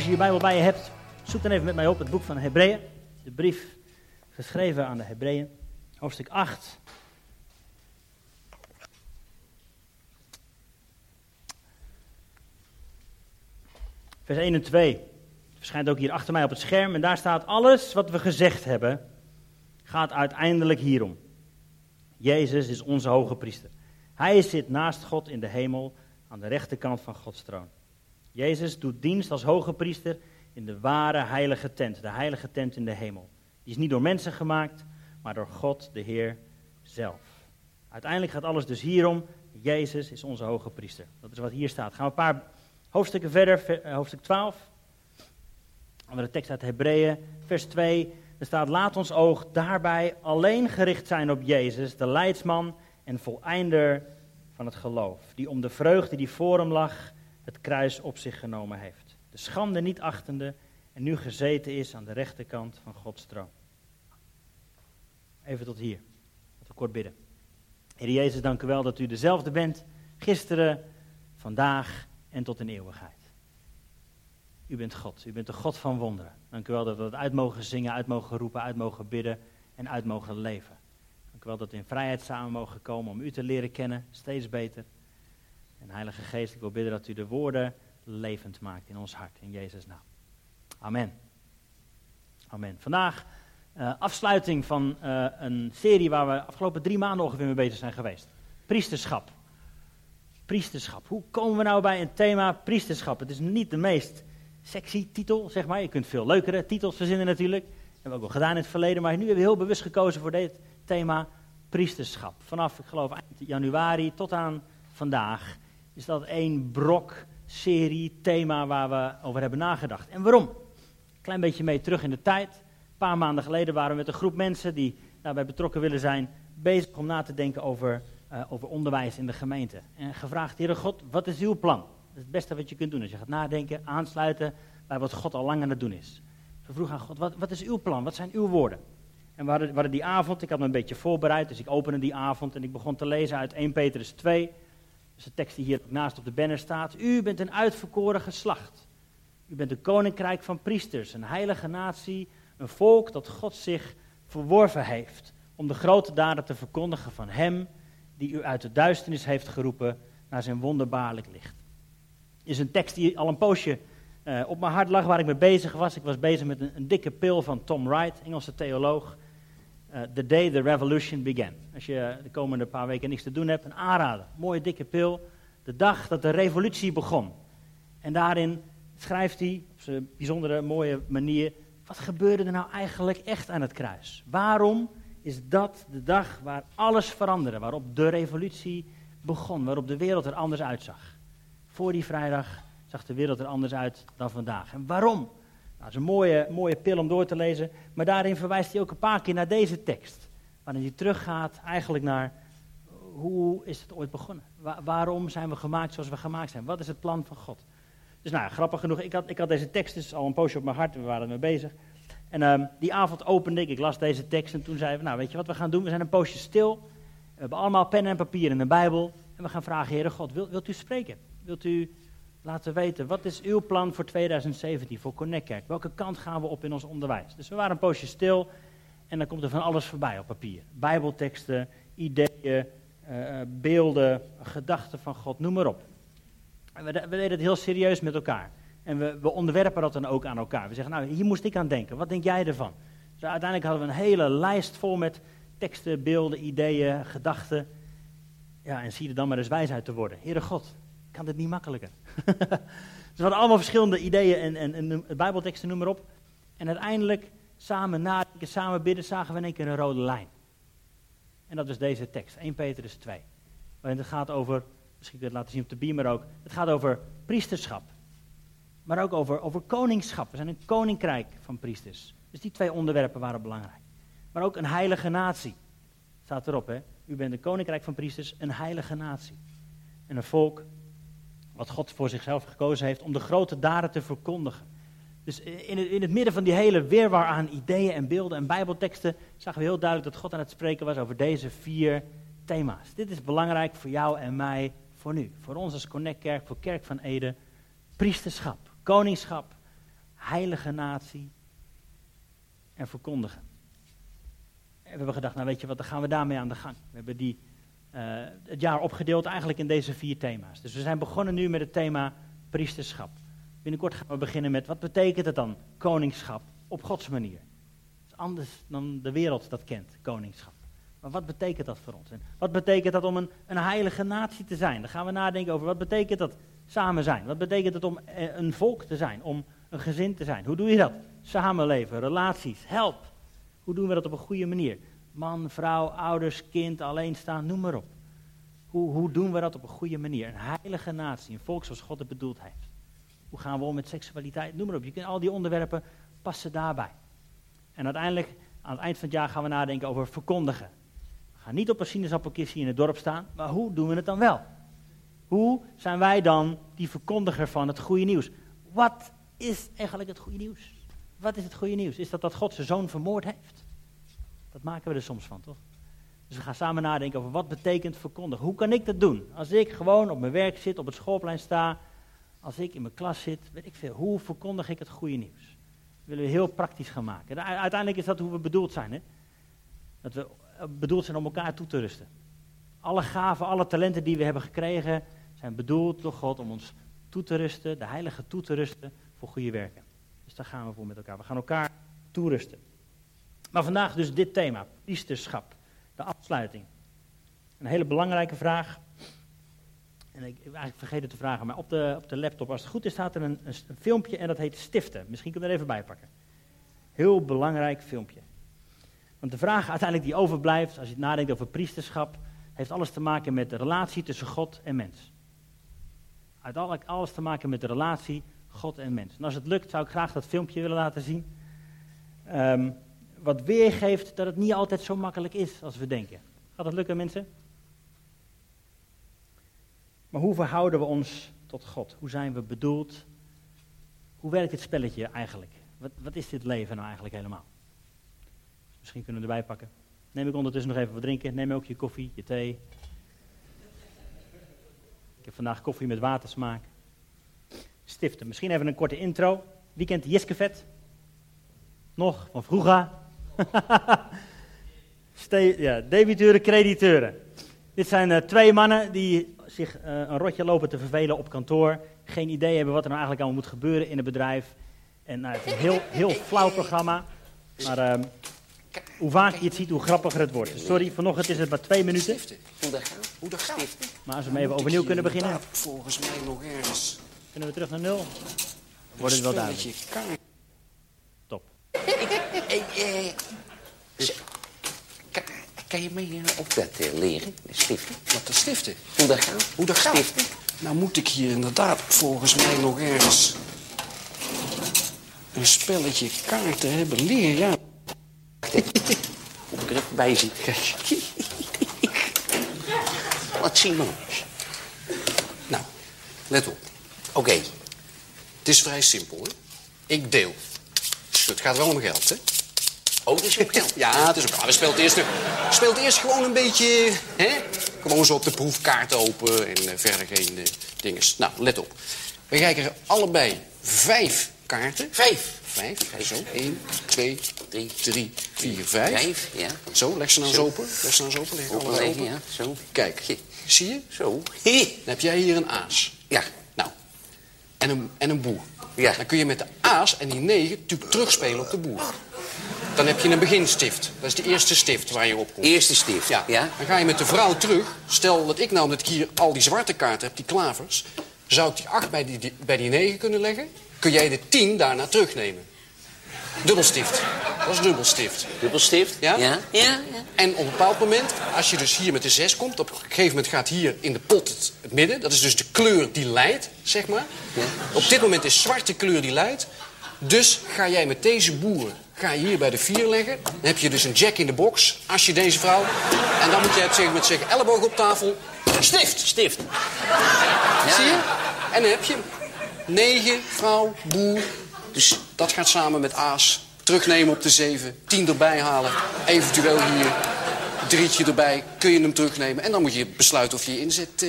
Als je je Bijbel bij je hebt, zoek dan even met mij op het boek van Hebreeën. De brief geschreven aan de Hebreeën, hoofdstuk 8. Vers 1 en 2 verschijnt ook hier achter mij op het scherm. En daar staat: Alles wat we gezegd hebben, gaat uiteindelijk hierom. Jezus is onze hoge priester. Hij zit naast God in de hemel aan de rechterkant van Gods troon. Jezus doet dienst als hoge priester in de ware heilige tent, de heilige tent in de hemel. Die is niet door mensen gemaakt, maar door God, de Heer zelf. Uiteindelijk gaat alles dus hierom. Jezus is onze hoge priester. Dat is wat hier staat. Gaan we een paar hoofdstukken verder, eh, hoofdstuk 12. Andere tekst uit Hebreeën, vers 2. Er staat, laat ons oog daarbij alleen gericht zijn op Jezus, de leidsman en voleinder van het geloof. Die om de vreugde die voor hem lag, het kruis op zich genomen heeft. De schande niet achtende en nu gezeten is aan de rechterkant van Gods troon. Even tot hier. Laten we kort bidden. Heer Jezus, dank u wel dat u dezelfde bent, gisteren, vandaag en tot in eeuwigheid. U bent God, u bent de God van wonderen. Dank u wel dat we dat uit mogen zingen, uit mogen roepen, uit mogen bidden en uit mogen leven. Dank u wel dat we in vrijheid samen mogen komen om u te leren kennen, steeds beter. En Heilige Geest, ik wil bidden dat u de woorden levend maakt in ons hart, in Jezus' naam. Amen. Amen. Vandaag uh, afsluiting van uh, een serie waar we afgelopen drie maanden ongeveer mee bezig zijn geweest. Priesterschap. Priesterschap. Hoe komen we nou bij een thema priesterschap? Het is niet de meest sexy titel, zeg maar. Je kunt veel leukere titels verzinnen natuurlijk. Dat hebben we ook wel gedaan in het verleden. Maar nu hebben we heel bewust gekozen voor dit thema priesterschap. Vanaf, ik geloof, eind januari tot aan vandaag is dat één brok, serie, thema waar we over hebben nagedacht. En waarom? Klein beetje mee terug in de tijd. Een paar maanden geleden waren we met een groep mensen die daarbij betrokken willen zijn, bezig om na te denken over, uh, over onderwijs in de gemeente. En gevraagd, Heere God, wat is uw plan? Dat is het beste wat je kunt doen als je gaat nadenken, aansluiten bij wat God al lang aan het doen is. We vroegen aan God, wat, wat is uw plan? Wat zijn uw woorden? En we hadden die avond, ik had me een beetje voorbereid, dus ik opende die avond en ik begon te lezen uit 1 Petrus 2. Dus de tekst die hier naast op de banner staat. U bent een uitverkoren geslacht. U bent een koninkrijk van priesters, een heilige natie, een volk dat God zich verworven heeft om de grote daden te verkondigen van Hem die u uit de duisternis heeft geroepen naar zijn wonderbaarlijk licht. Is een tekst die al een poosje uh, op mijn hart lag waar ik mee bezig was. Ik was bezig met een, een dikke pil van Tom Wright, Engelse theoloog. Uh, the Day the Revolution Began. Als je de komende paar weken niks te doen hebt, een aanrader. Mooie dikke pil. De dag dat de revolutie begon. En daarin schrijft hij op zijn bijzondere mooie manier. Wat gebeurde er nou eigenlijk echt aan het kruis? Waarom is dat de dag waar alles veranderde? Waarop de revolutie begon. Waarop de wereld er anders uitzag. Voor die vrijdag zag de wereld er anders uit dan vandaag. En waarom? Nou, dat is een mooie, mooie pil om door te lezen, maar daarin verwijst hij ook een paar keer naar deze tekst. Waarin hij teruggaat eigenlijk naar hoe is het ooit begonnen? waarom zijn we gemaakt zoals we gemaakt zijn? Wat is het plan van God? Dus nou, grappig genoeg, ik had, ik had deze tekst dus al een poosje op mijn hart, we waren ermee bezig. En um, die avond opende ik, ik las deze tekst en toen zeiden we, nou weet je wat we gaan doen? We zijn een poosje stil, we hebben allemaal pen en papier en een bijbel. En we gaan vragen, Heere God, wilt, wilt u spreken? Wilt u laten weten, wat is uw plan voor 2017, voor Connect Kerk? Welke kant gaan we op in ons onderwijs? Dus we waren een poosje stil en dan komt er van alles voorbij op papier. Bijbelteksten, ideeën, uh, beelden, gedachten van God, noem maar op. En we, we, deden het heel serieus met elkaar. En we, we, onderwerpen dat dan ook aan elkaar. We zeggen, nou, hier moest ik aan denken. Wat denk jij ervan? Dus uiteindelijk hadden we een hele lijst vol met teksten, beelden, ideeën, gedachten. Ja, en zie er dan maar eens wijs uit te worden. Heere God, kan dit niet makkelijker? Ze hadden allemaal verschillende ideeën en, en, en bijbelteksten, noem maar op. En uiteindelijk, samen nadenken, samen bidden, zagen we in één keer een rode lijn. En dat is deze tekst, 1 Petrus 2. Waarin het gaat over, misschien kun je het laten zien op de beamer ook, het gaat over priesterschap. Maar ook over, over koningschap. We zijn een koninkrijk van priesters. Dus die twee onderwerpen waren belangrijk. Maar ook een heilige natie. Staat erop, hè? U bent een koninkrijk van priesters, een heilige natie. En een volk wat God voor zichzelf gekozen heeft om de grote daden te verkondigen. Dus in het, in het midden van die hele weerwar aan ideeën en beelden en bijbelteksten zagen we heel duidelijk dat God aan het spreken was over deze vier thema's. Dit is belangrijk voor jou en mij, voor nu. Voor ons als Connect Kerk, voor Kerk van Ede, priesterschap, koningschap, heilige natie en verkondigen. En we hebben gedacht, nou weet je wat, dan gaan we daarmee aan de gang. We hebben die, uh, het jaar opgedeeld eigenlijk in deze vier thema's. Dus we zijn begonnen nu met het thema priesterschap. Binnenkort gaan we beginnen met, wat betekent het dan, koningschap, op Gods manier? Dat is anders dan de wereld dat kent, koningschap. Maar wat betekent dat voor ons? En wat betekent dat om een, een heilige natie te zijn? Dan gaan we nadenken over, wat betekent dat samen zijn? Wat betekent het om eh, een volk te zijn, om een gezin te zijn? Hoe doe je dat? Samenleven, relaties, help. Hoe doen we dat op een goede manier? Man, vrouw, ouders, kind, alleenstaan, noem maar op. Hoe, hoe doen we dat op een goede manier? Een heilige natie, een volk zoals God het bedoeld heeft. Hoe gaan we om met seksualiteit? Noem maar op. Je kunt al die onderwerpen passen daarbij. En uiteindelijk, aan het eind van het jaar, gaan we nadenken over verkondigen. We gaan niet op een sinaasappelkistje in het dorp staan, maar hoe doen we het dan wel? Hoe zijn wij dan die verkondiger van het goede nieuws? Wat is eigenlijk het goede nieuws? Wat is het goede nieuws? Is dat dat God zijn zoon vermoord heeft? Dat maken we er soms van, toch? Dus we gaan samen nadenken over wat betekent verkondigen. Hoe kan ik dat doen? Als ik gewoon op mijn werk zit, op het schoolplein sta, als ik in mijn klas zit, weet ik veel. Hoe verkondig ik het goede nieuws? Dat willen we heel praktisch gaan maken. Uiteindelijk is dat hoe we bedoeld zijn. Hè? Dat we eh, bedoeld zijn om elkaar toe te rusten. Alle gaven, alle talenten die we hebben gekregen, zijn bedoeld door God om ons toe te rusten, de heilige toe te rusten voor goede werken. Dus daar gaan we voor met elkaar. We gaan elkaar toerusten. Maar vandaag dus dit thema, priesterschap, de afsluiting. Een hele belangrijke vraag. En ik, heb eigenlijk vergeten te vragen, maar op de, op de laptop, als het goed is, staat er een, een, filmpje en dat heet Stiften. Misschien kunnen we er even bij pakken. Heel belangrijk filmpje. Want de vraag uiteindelijk die overblijft, als je nadenkt over priesterschap, heeft alles te maken met de relatie tussen God en mens. Uiteindelijk alles te maken met de relatie God en mens. En als het lukt, zou ik graag dat filmpje willen laten zien. Um, wat weergeeft dat het niet altijd zo makkelijk is als we denken. Gaat dat lukken, mensen? Maar hoe verhouden we ons tot God? Hoe zijn we bedoeld? Hoe werkt dit spelletje eigenlijk? Wat, wat is dit leven nou eigenlijk helemaal? Misschien kunnen we erbij pakken. Neem ik ondertussen nog even wat drinken. Neem ook je koffie, je thee. Ik heb vandaag koffie met watersmaak. Stiften. Misschien even een korte intro. Wie kent Jiskevet? Nog, van vroeger. ja, debiteuren, crediteuren. Dit zijn uh, twee mannen die zich uh, een rotje lopen te vervelen op kantoor. Geen idee hebben wat er nou eigenlijk allemaal moet gebeuren in het bedrijf. En nou, het is een heel, heel flauw programma. Maar uh, hoe vaak je het ziet, hoe grappiger het wordt. Sorry, vanochtend is het maar twee minuten. Hoe dat gaat? Hoe dat gaat? Maar als we hem even overnieuw kunnen beginnen. Volgens mij nog ergens. Kunnen we terug naar nul? Wordt het wel duidelijk. Top. Hey, eh, dus, kan, kan, je mij op dat uh, leren, stiften? Wat de stiften? Hoe dat gaat? Hoe dat gaat? Stiften? Nou moet ik hier inderdaad volgens mij nog ergens een spelletje kaarten hebben leren. Ja. Ik er bij zit. Wat zien we Nou, let op. Oké. Het is vrij simpel, hè? Ik deel. Het gaat wel om geld, hè? Oh, het is ook? Ja, het is ook... We speelt eerst, speelt eerst gewoon een beetje... Hè? Gewoon zo op de proefkaart open en uh, verder geen uh, dingen. Nou, let op. We kijken allebei vijf kaarten. Vijf? Vijf. Zo, één, twee, drie, drie vier, vijf. Vijf, ja. Zo, leg ze nou eens open. Leg ze nou eens open. Leg open, open. Ja, zo. Kijk, zie je? Zo. Dan heb jij hier een aas. Ja. Nou, en een, en een boer. Ja. Dan kun je met de aas en die negen natuurlijk terugspelen op de boer. Dan heb je een beginstift. Dat is de eerste stift waar je op komt. Eerste stift, Ja. ja. Dan ga je met de vrouw terug. Stel dat ik nou, omdat ik hier al die zwarte kaarten heb, die klavers... zou ik die acht bij die, die- bij die negen kunnen leggen. Kun jij de tien daarna terugnemen. Dubbelstift. Dat is dubbelstift. Dubbelstift? Ja? Ja, ja. ja. En op een bepaald moment, als je dus hier met de 6 komt... op een gegeven moment gaat hier in de pot het, het midden. Dat is dus de kleur die leidt, zeg maar. Ja. Op dit moment is zwarte kleur die leidt. Dus ga jij met deze boer ga je hier bij de 4 leggen. Dan heb je dus een jack in de box, als je deze vrouw... En dan moet op een gegeven moment zeggen, elleboog op tafel... Stift! Stift. Zie je? En dan heb je hem. 9, vrouw, boer. Dus dat gaat samen met aas. Terugnemen op de 7, 10 erbij halen. Eventueel hier een drietje erbij. Kun je hem terugnemen. En dan moet je besluiten of je je inzet... eh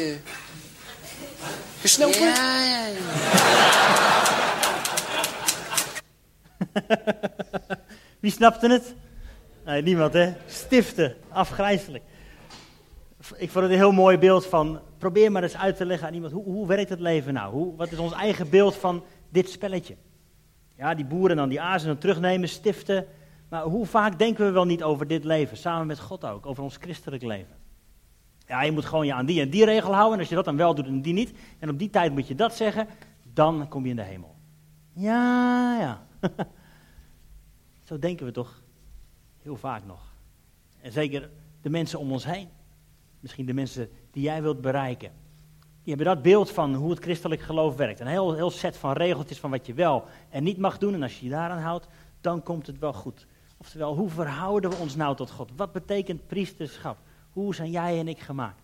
gesneld wordt. Ja, ja, ja. Wie snapte het? Nee, niemand hè? Stiften, afgrijzelijk. Ik vond het een heel mooi beeld van, probeer maar eens uit te leggen aan iemand, hoe, hoe werkt het leven nou? Hoe, wat is ons eigen beeld van dit spelletje? Ja, die boeren dan die azen terugnemen, stiften. Maar hoe vaak denken we wel niet over dit leven, samen met God ook, over ons christelijk leven? Ja, je moet gewoon je aan die en die regel houden. En als je dat dan wel doet en die niet, en op die tijd moet je dat zeggen, dan kom je in de hemel. Ja, ja. Zo denken we toch heel vaak nog. En zeker de mensen om ons heen. Misschien de mensen die jij wilt bereiken. Die hebben dat beeld van hoe het christelijk geloof werkt. Een heel, heel set van regeltjes van wat je wel en niet mag doen. En als je je daaraan houdt, dan komt het wel goed. Oftewel, hoe verhouden we ons nou tot God? Wat betekent priesterschap? Hoe zijn jij en ik gemaakt?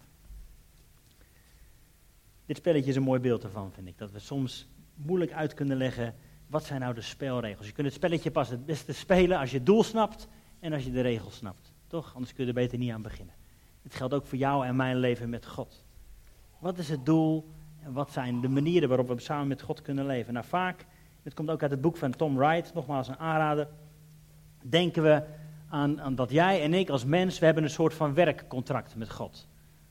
Dit spelletje is een mooi beeld ervan, vind ik. Dat we soms moeilijk uit kunnen leggen, wat zijn nou de spelregels? Je kunt het spelletje pas het beste spelen als je het doel snapt en als je de regels snapt. Toch? Anders kun je er beter niet aan beginnen. Het geldt ook voor jou en mijn leven met God. Wat is het doel en wat zijn de manieren waarop we samen met God kunnen leven? Nou, vaak, het komt ook uit het boek van Tom Wright, nogmaals een aanrader, denken we aan, aan, dat jij en ik als mens, we hebben een soort van werkcontract met God.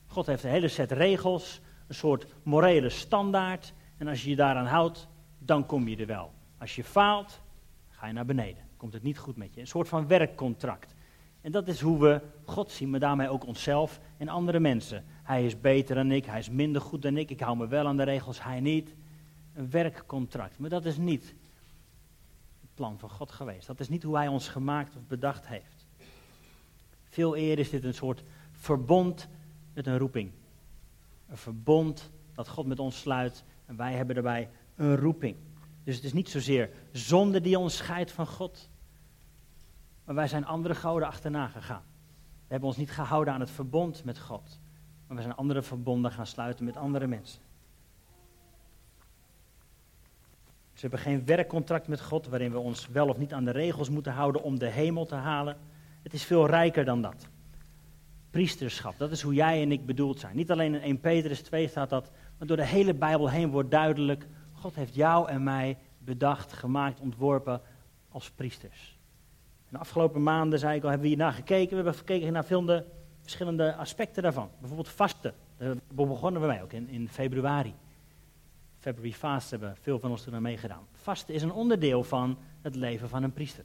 God heeft een hele set regels, een soort morele standaard. En als je je daaraan houdt, dan kom je er wel. Als je faalt, ga je naar beneden. Komt het niet goed met je. Een soort van werkcontract. En dat is hoe we God zien, maar daarmee ook onszelf en andere mensen. Hij is beter dan ik, hij is minder goed dan ik, ik hou me wel aan de regels, hij niet. Een werkcontract. Maar dat is niet het plan van God geweest. Dat is niet hoe hij ons gemaakt of bedacht heeft. Veel eerder is dit een soort verbond met een roeping. Een verbond dat God met ons sluit en wij hebben daarbij een roeping. Dus het is niet zozeer zonde die ons scheidt van God. Maar wij zijn andere goden achterna gegaan. We hebben ons niet gehouden aan het verbond met God. Maar we zijn andere verbonden gaan sluiten met andere mensen. We hebben geen werkcontract met God waarin we ons wel of niet aan de regels moeten houden om de hemel te halen. Het is veel rijker dan dat. Priesterschap, dat is hoe jij en ik bedoeld zijn. Niet alleen in 1 Petrus 2 staat dat, maar door de hele Bijbel heen wordt duidelijk, God heeft jou en mij bedacht, gemaakt, ontworpen als priesters. De afgelopen maanden, zei ik al, hebben we hiernaar gekeken. We hebben gekeken naar verschillende, verschillende aspecten daarvan. Bijvoorbeeld vasten. Daar begonnen we mee ook in, in februari. February Fast hebben veel van ons toen aan meegedaan. Vasten is een onderdeel van het leven van een priester.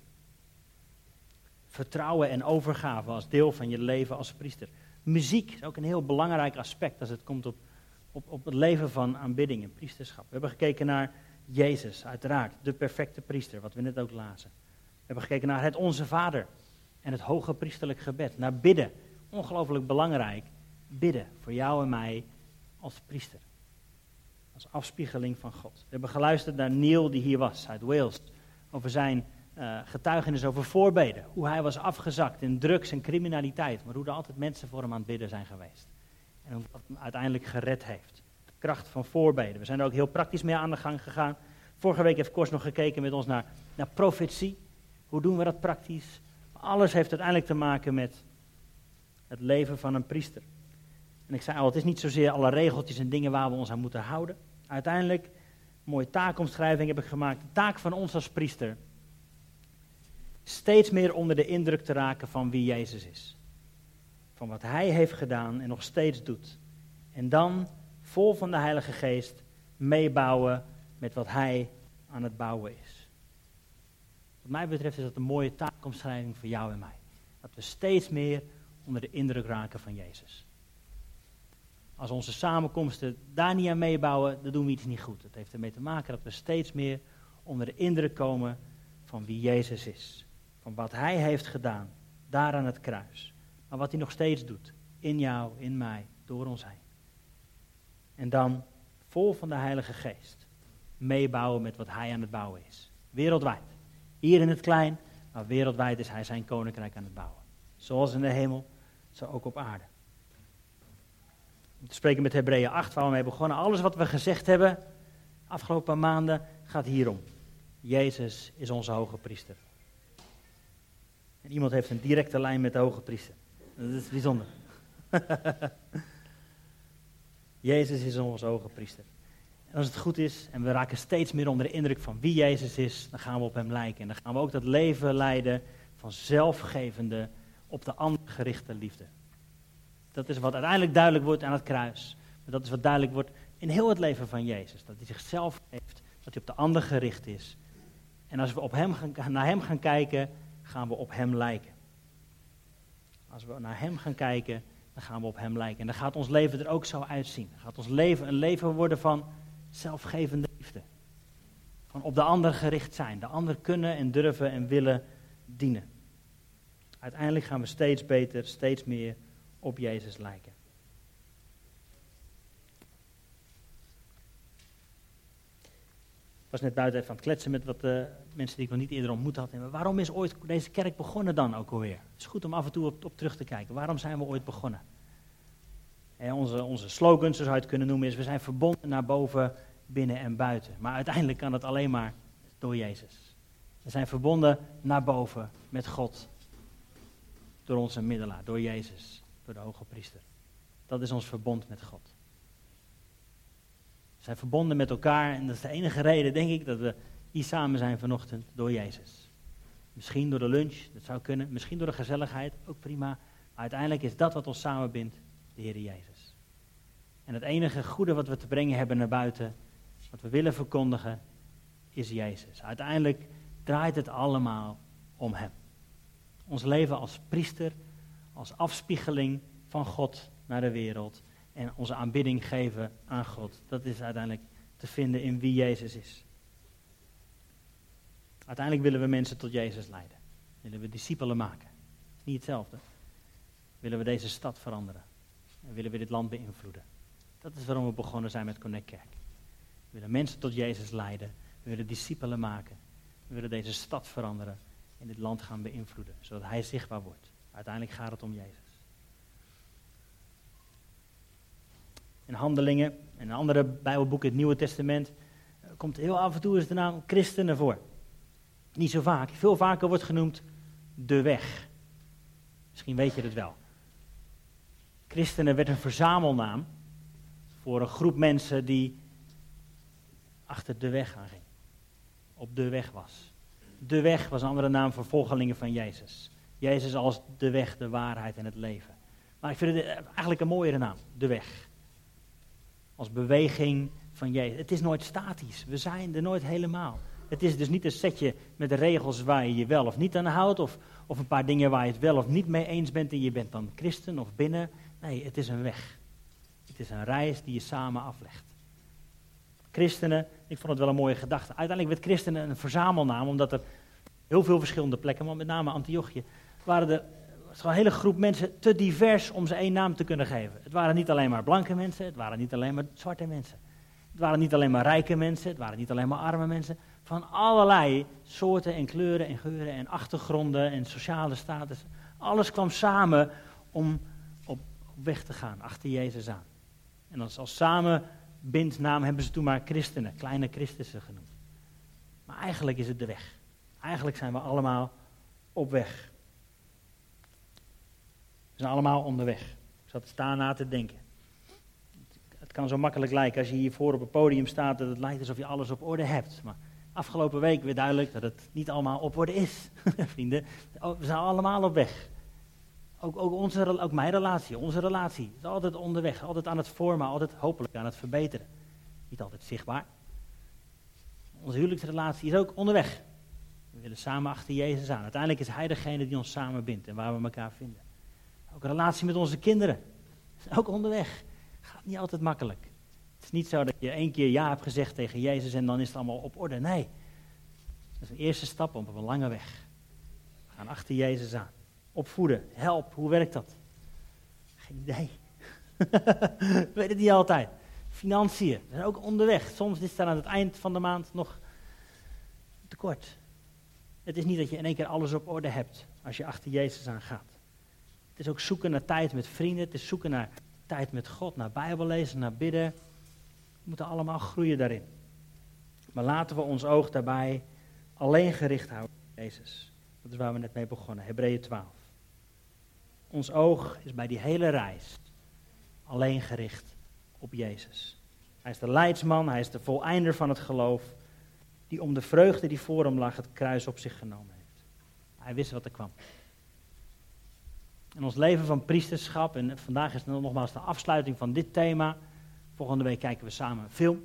Vertrouwen en overgave als deel van je leven als priester. Muziek is ook een heel belangrijk aspect als het komt op op, het leven van aanbidding en priesterschap. We hebben gekeken naar Jezus, uiteraard, de perfecte priester, wat we net ook lazen. We hebben gekeken naar het Onze Vader en het hoge priesterlijk gebed, naar bidden. Ongelooflijk belangrijk, bidden voor jou en mij als priester. Als afspiegeling van God. We hebben geluisterd naar Neil, die hier was, uit Wales, over zijn uh, getuigenis over voorbeden. Hoe hij was afgezakt in drugs en criminaliteit, maar hoe er altijd mensen voor hem aan het bidden zijn geweest. En wat hem uiteindelijk gered heeft. De kracht van voorbeden. We zijn er ook heel praktisch mee aan de gang gegaan. Vorige week heeft Kors nog gekeken met ons naar, naar profetie. Hoe doen we dat praktisch? Alles heeft uiteindelijk te maken met het leven van een priester. En ik zei al, het is niet zozeer alle regeltjes en dingen waar we ons aan moeten houden. Uiteindelijk, mooie taakomschrijving heb ik gemaakt. De taak van ons als priester. Steeds meer onder de indruk te raken van wie Jezus is van wat Hij heeft gedaan en nog steeds doet. En dan, vol van de Heilige Geest, meebouwen met wat Hij aan het bouwen is. Wat mij betreft is dat een mooie taakomschrijving voor jou en mij. Dat we steeds meer onder de indruk raken van Jezus. Als onze samenkomsten daar niet aan meebouwen, dan doen we iets niet goed. Het heeft ermee te maken dat we steeds meer onder de indruk komen van wie Jezus is. Van wat Hij heeft gedaan, daar aan het kruis maar wat hij nog steeds doet. In jou, in mij, door ons heen. En dan, vol van de Heilige Geest, meebouwen met wat hij aan het bouwen is. Wereldwijd. Hier in het klein, maar wereldwijd is hij zijn koninkrijk aan het bouwen. Zoals in de hemel, zo ook op aarde. Te spreken met Hebreeën 8, waar we mee begonnen. Alles wat we gezegd hebben, afgelopen maanden, gaat hierom. Jezus is onze hoge priester. En iemand heeft een directe lijn met de hoge priester. Dat is bijzonder. Jezus is onze hoge priester. En als het goed is en we raken steeds meer onder de indruk van wie Jezus is, dan gaan we op Hem lijken. En dan gaan we ook dat leven leiden van zelfgevende, op de ander gerichte liefde. Dat is wat uiteindelijk duidelijk wordt aan het kruis. Maar dat is wat duidelijk wordt in heel het leven van Jezus. Dat hij zichzelf geeft, dat hij op de ander gericht is. En als we op hem gaan, naar Hem gaan kijken, gaan we op Hem lijken. Als we naar Hem gaan kijken, dan gaan we op Hem lijken. En dan gaat ons leven er ook zo uitzien. Dan gaat ons leven een leven worden van zelfgevende liefde. Van op de ander gericht zijn. De ander kunnen en durven en willen dienen. Uiteindelijk gaan we steeds beter, steeds meer op Jezus lijken. Was net buiten even aan het kletsen met wat uh, mensen die ik nog niet eerder ontmoet had. En waarom is ooit deze kerk begonnen dan ook alweer? Het is goed om af en toe op, terug te kijken. Waarom zijn we ooit begonnen? onze, onze slogan, zo zou je het kunnen noemen, is we zijn verbonden naar boven, binnen en buiten. Maar uiteindelijk kan het alleen maar door Jezus. We zijn verbonden naar boven met God. Door onze middelaar, door Jezus, door de hoge priester. Dat is ons verbond met God. Zijn verbonden met elkaar en dat is de enige reden, denk ik, dat we hier samen zijn vanochtend door Jezus. Misschien door de lunch, dat zou kunnen. Misschien door de gezelligheid, ook prima. Maar uiteindelijk is dat wat ons samenbindt, de Heer Jezus. En het enige goede wat we te brengen hebben naar buiten, wat we willen verkondigen, is Jezus. Uiteindelijk draait het allemaal om Hem. Ons leven als priester, als afspiegeling van God naar de wereld en onze aanbidding geven aan God. Dat is uiteindelijk te vinden in wie Jezus is. Uiteindelijk willen we mensen tot Jezus leiden. Willen we discipelen maken. Niet hetzelfde. Willen we deze stad veranderen. En willen we dit land beïnvloeden. Dat is waarom we begonnen zijn met Connect Kerk. We willen mensen tot Jezus leiden. We willen discipelen maken. We willen deze stad veranderen en dit land gaan beïnvloeden, zodat Hij zichtbaar wordt. Uiteindelijk gaat het om Jezus. In Handelingen en andere Bijbelboeken, het Nieuwe Testament, eh, komt heel af en toe eens de naam christenen voor. Niet zo vaak. Veel vaker wordt genoemd de weg. Misschien weet je het wel. Christenen werd een verzamelnaam voor een groep mensen die achter de weg aanging. Op de weg was. De weg was een andere naam voor volgelingen van Jezus. Jezus als de weg, de waarheid en het leven. Maar ik vind het eigenlijk een mooiere naam, de weg. Als beweging van Jezus. Het is nooit statisch. We zijn er nooit helemaal. Het is dus niet een setje met regels waar je je wel of niet aan houdt. Of, of een paar dingen waar je het wel of niet mee eens bent. En je bent dan christen of binnen. Nee, het is een weg. Het is een reis die je samen aflegt. Christenen, ik vond het wel een mooie gedachte. Uiteindelijk werd christenen een verzamelnaam, omdat er heel veel verschillende plekken, maar met name Antiochië, waren er was een hele groep mensen te divers om ze één naam te kunnen geven. Het waren niet alleen maar blanke mensen, het waren niet alleen maar zwarte mensen. Het waren niet alleen maar rijke mensen, het waren niet alleen maar arme mensen. Van allerlei soorten en kleuren en geuren en achtergronden en sociale status. Alles kwam samen om weg te gaan, achter Jezus aan. En als, als samenbindnaam hebben ze toen maar christenen, kleine christussen genoemd. Maar eigenlijk is het de weg. Eigenlijk zijn we allemaal op weg. We zijn allemaal onderweg. Ik zat staan na te denken. Het kan zo makkelijk lijken als je hier voor op het podium staat dat het lijkt alsof je alles op orde hebt. Maar afgelopen week weer duidelijk dat het niet allemaal op orde is. Vrienden, we zijn allemaal op weg. Ook, ook, onze, ook mijn relatie, onze relatie, is altijd onderweg, altijd aan het vormen, altijd hopelijk aan het verbeteren. Niet altijd zichtbaar. Onze huwelijksrelatie is ook onderweg. We willen samen achter Jezus aan. Uiteindelijk is Hij degene die ons samen bindt en waar we elkaar vinden. Ook relatie met onze kinderen is ook onderweg. Gaat niet altijd makkelijk. Het is niet zo dat je één keer ja hebt gezegd tegen Jezus en dan is het allemaal op orde. Nee, dat is een eerste stap op een lange weg. We gaan achter Jezus aan opvoeden, help, hoe werkt dat? Geen idee. Weet het niet altijd. Financiën, we zijn ook onderweg. Soms is het aan het eind van de maand nog tekort. Het is niet dat je in één keer alles op orde hebt als je achter Jezus aan gaat. Het is ook zoeken naar tijd met vrienden. Het is zoeken naar tijd met God, naar Bijbellezen, naar bidden. We moeten allemaal groeien daarin. Maar laten we ons oog daarbij alleen gericht houden op Jezus. Dat is waar we net mee begonnen, Hebreeën 12. Ons oog is bij die hele reis alleen gericht op Jezus. Hij is de leidsman, hij is de voleinder van het geloof, die om de vreugde die voor hem lag het kruis op zich genomen heeft. Hij wist wat er kwam. In ons leven van priesterschap, en vandaag is nogmaals de afsluiting van dit thema. Volgende week kijken we samen een film,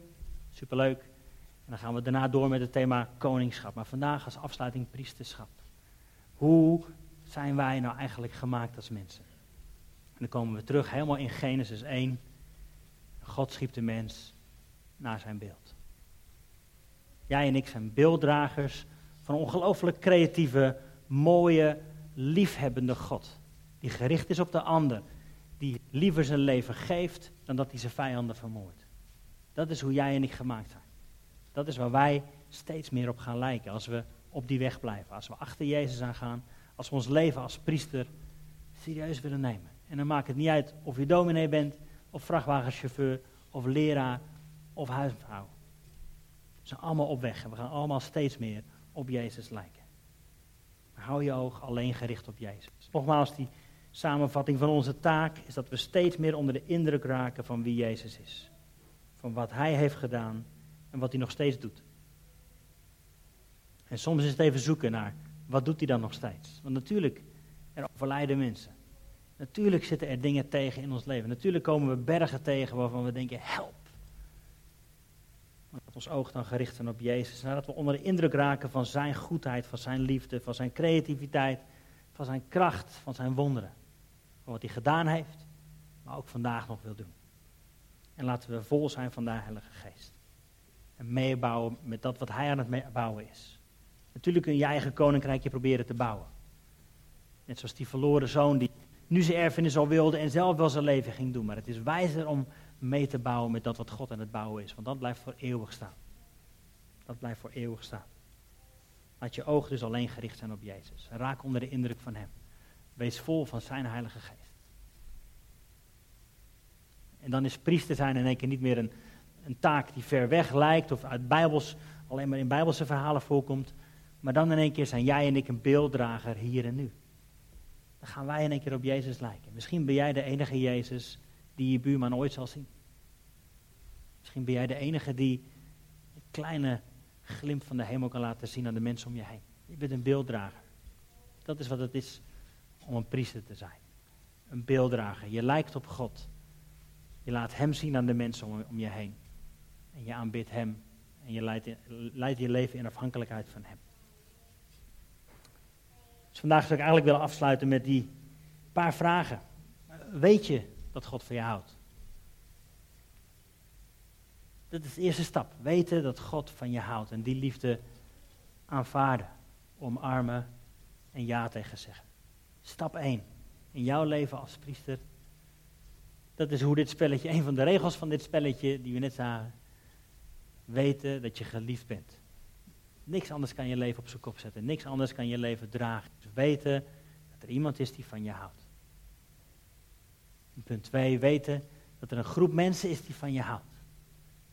superleuk. En dan gaan we daarna door met het thema koningschap. Maar vandaag als afsluiting priesterschap. Hoe zijn wij nou eigenlijk gemaakt als mensen? En dan komen we terug helemaal in Genesis 1. God schiep de mens naar zijn beeld. Jij en ik zijn beelddragers van een ongelooflijk creatieve, mooie, liefhebbende God. Die gericht is op de ander. Die liever zijn leven geeft dan dat hij zijn vijanden vermoordt. Dat is hoe jij en ik gemaakt zijn. Dat is waar wij steeds meer op gaan lijken als we op die weg blijven. Als we achter Jezus aan gaan. Als we ons leven als priester serieus willen nemen. En dan maakt het niet uit of je dominee bent, of vrachtwagenchauffeur, of leraar, of huisvrouw. We zijn allemaal op weg en we gaan allemaal steeds meer op Jezus lijken. hou je oog alleen gericht op Jezus. Nogmaals, die samenvatting van onze taak is dat we steeds meer onder de indruk raken van wie Jezus is. Van wat Hij heeft gedaan en wat Hij nog steeds doet. En soms is het even zoeken naar, wat doet Hij dan nog steeds? Want natuurlijk, er overlijden mensen. Natuurlijk zitten er dingen tegen in ons leven. Natuurlijk komen we bergen tegen waarvan we denken, help. Maar dat ons oog dan gericht zijn op Jezus. Nadat we onder de indruk raken van zijn goedheid, van zijn liefde, van zijn creativiteit, van zijn kracht, van zijn wonderen. Wat hij gedaan heeft, maar ook vandaag nog wil doen. En laten we vol zijn van de Heilige Geest. En meebouwen met dat wat hij aan het bouwen is. Natuurlijk kun je je eigen koninkrijkje proberen te bouwen. Net zoals die verloren zoon die nu zijn erfenis al wilde en zelf wel zijn leven ging doen. Maar het is wijzer om mee te bouwen met dat wat God aan het bouwen is. Want dat blijft voor eeuwig staan. Dat blijft voor eeuwig staan. Laat je ogen dus alleen gericht zijn op Jezus. Raak onder de indruk van Hem. Wees vol van Zijn Heilige Geest. En dan is priester zijn in één keer niet meer een, een taak die ver weg lijkt of uit Bijbels, alleen maar in Bijbelse verhalen voorkomt. Maar dan in één keer zijn jij en ik een beelddrager hier en nu. Dan gaan wij in één keer op Jezus lijken. Misschien ben jij de enige Jezus die je buurman ooit zal zien. Misschien ben jij de enige die een kleine glimp van de hemel kan laten zien aan de mensen om je heen. Je bent een beelddrager. Dat is wat het is om een priester te zijn. Een beelddrager. Je lijkt op God. Je laat Hem zien aan de mensen om, je heen. En je aanbidt Hem. En je leidt, leidt je leven in afhankelijkheid van Hem. Dus vandaag zou ik eigenlijk willen afsluiten met die paar vragen. Weet je dat God van je houdt? Dat is de eerste stap. Weten dat God van je houdt. En die liefde aanvaarden, omarmen en ja tegen zeggen. Stap 1. In jouw leven als priester. Dat is hoe dit spelletje, een van de regels van dit spelletje die we net zagen. Weten dat je geliefd bent. Niks anders kan je leven op zijn kop zetten. Niks anders kan je leven dragen. Dus weten dat er iemand is die van je houdt. punt 2, weten dat er een groep mensen is die van je houdt.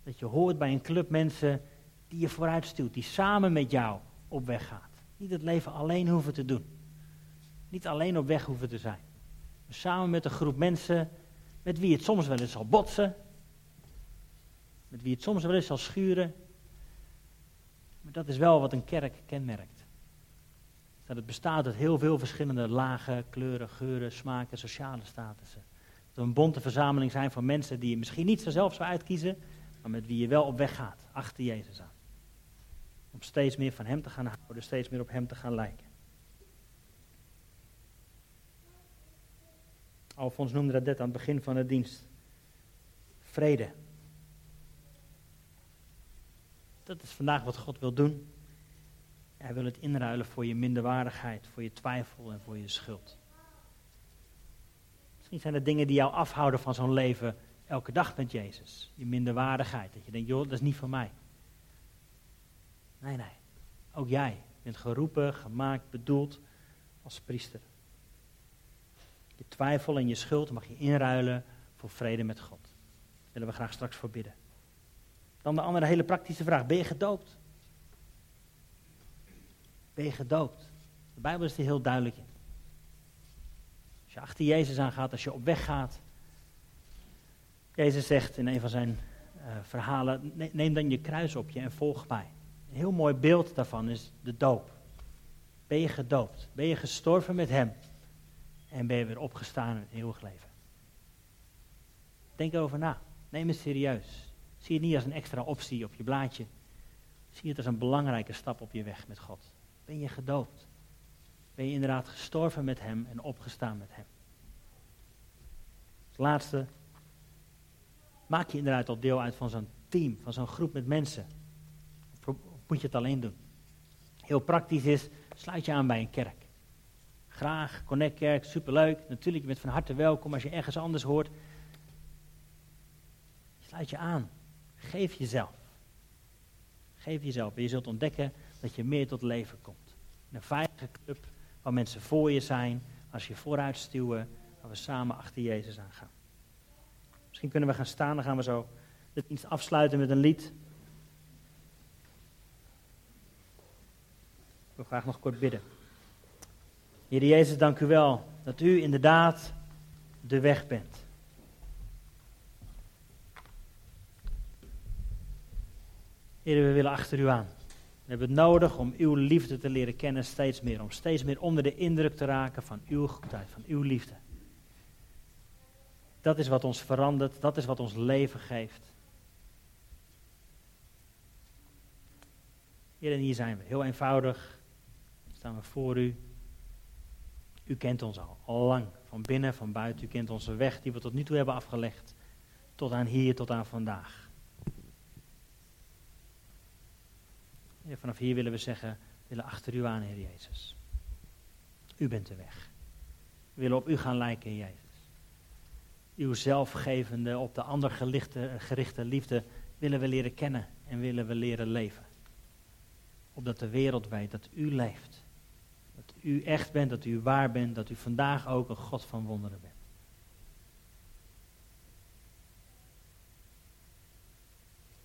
Dat je hoort bij een club mensen die je vooruit stuurt, die samen met jou op weg gaat. Niet het leven alleen hoeven te doen. Niet alleen op weg hoeven te zijn. Maar samen met een groep mensen met wie het soms wel eens zal botsen. Met wie het soms wel eens zal schuren. Maar dat is wel wat een kerk kenmerkt. Dat het bestaat uit heel veel verschillende lagen, kleuren, geuren, smaken, sociale statussen. Dat we een bonte verzameling zijn van mensen die je misschien niet zelf zou uitkiezen, maar met wie je wel op weg gaat, achter Jezus aan. Om steeds meer van Hem te gaan houden, steeds meer op Hem te gaan lijken. Alfons noemde dat net aan het begin van de dienst. Vrede. Dat is vandaag wat God wil doen. Hij wil het inruilen voor je minderwaardigheid, voor je twijfel en voor je schuld. Misschien zijn er dingen die jou afhouden van zo'n leven elke dag met Jezus. Je minderwaardigheid. Dat je denkt, joh, dat is niet voor mij. Nee, nee. Ook jij bent geroepen, gemaakt, bedoeld als priester. Je twijfel en je schuld mag je inruilen voor vrede met God. Daar willen we graag straks voor bidden. Dan de andere hele praktische vraag. Ben je gedoopt? Ben je gedoopt? De Bijbel is er heel duidelijk in. Als je achter Jezus aangaat, als je op weg gaat. Jezus zegt in een van zijn uh, verhalen, neem dan je kruis op je en volg mij. Een heel mooi beeld daarvan is de doop. Ben je gedoopt? Ben je gestorven met hem? En ben je weer opgestaan in het eeuwig leven? Denk erover na. Neem het serieus. Zie het niet als een extra optie op je blaadje. Zie het als een belangrijke stap op je weg met God. Ben je gedoopt? Ben je inderdaad gestorven met Hem en opgestaan met Hem? Als laatste, maak je inderdaad al deel uit van zo'n team, van zo'n groep met mensen. Of moet je het alleen doen? Heel praktisch is, sluit je aan bij een kerk. Graag, Connect Kerk, superleuk. Natuurlijk, je bent van harte welkom als je ergens anders hoort. Sluit je aan. Geef jezelf. Geef jezelf. En je zult ontdekken dat je meer tot leven komt. Een veilige club waar mensen voor je zijn. Als je vooruit stuwen, waar we samen achter Jezus aangaan. Misschien kunnen we gaan staan, dan gaan we zo de dienst afsluiten met een lied. Ik wil graag nog kort bidden. Heer Jezus, dank u wel dat u inderdaad de weg bent. Heer, we willen achter u aan. We hebben het nodig om uw liefde te leren kennen steeds meer. Om steeds meer onder de indruk te raken van uw goedheid, van uw liefde. Dat is wat ons verandert, dat is wat ons leven geeft. Heer, en hier zijn we. Heel eenvoudig staan we voor u. U kent ons al, lang. Van binnen, van buiten. U kent onze weg die we tot nu toe hebben afgelegd. Tot aan hier, tot aan vandaag. vanaf hier willen we zeggen, we willen achter u aan, Heer Jezus. U bent de weg. We willen op u gaan lijken, Heer Jezus. Uw zelfgevende, op de ander gerichte, gerichte liefde willen we leren kennen en willen we leren leven. Opdat de wereld weet dat u leeft. U echt bent, dat u waar bent, dat u vandaag ook een God van wonderen bent.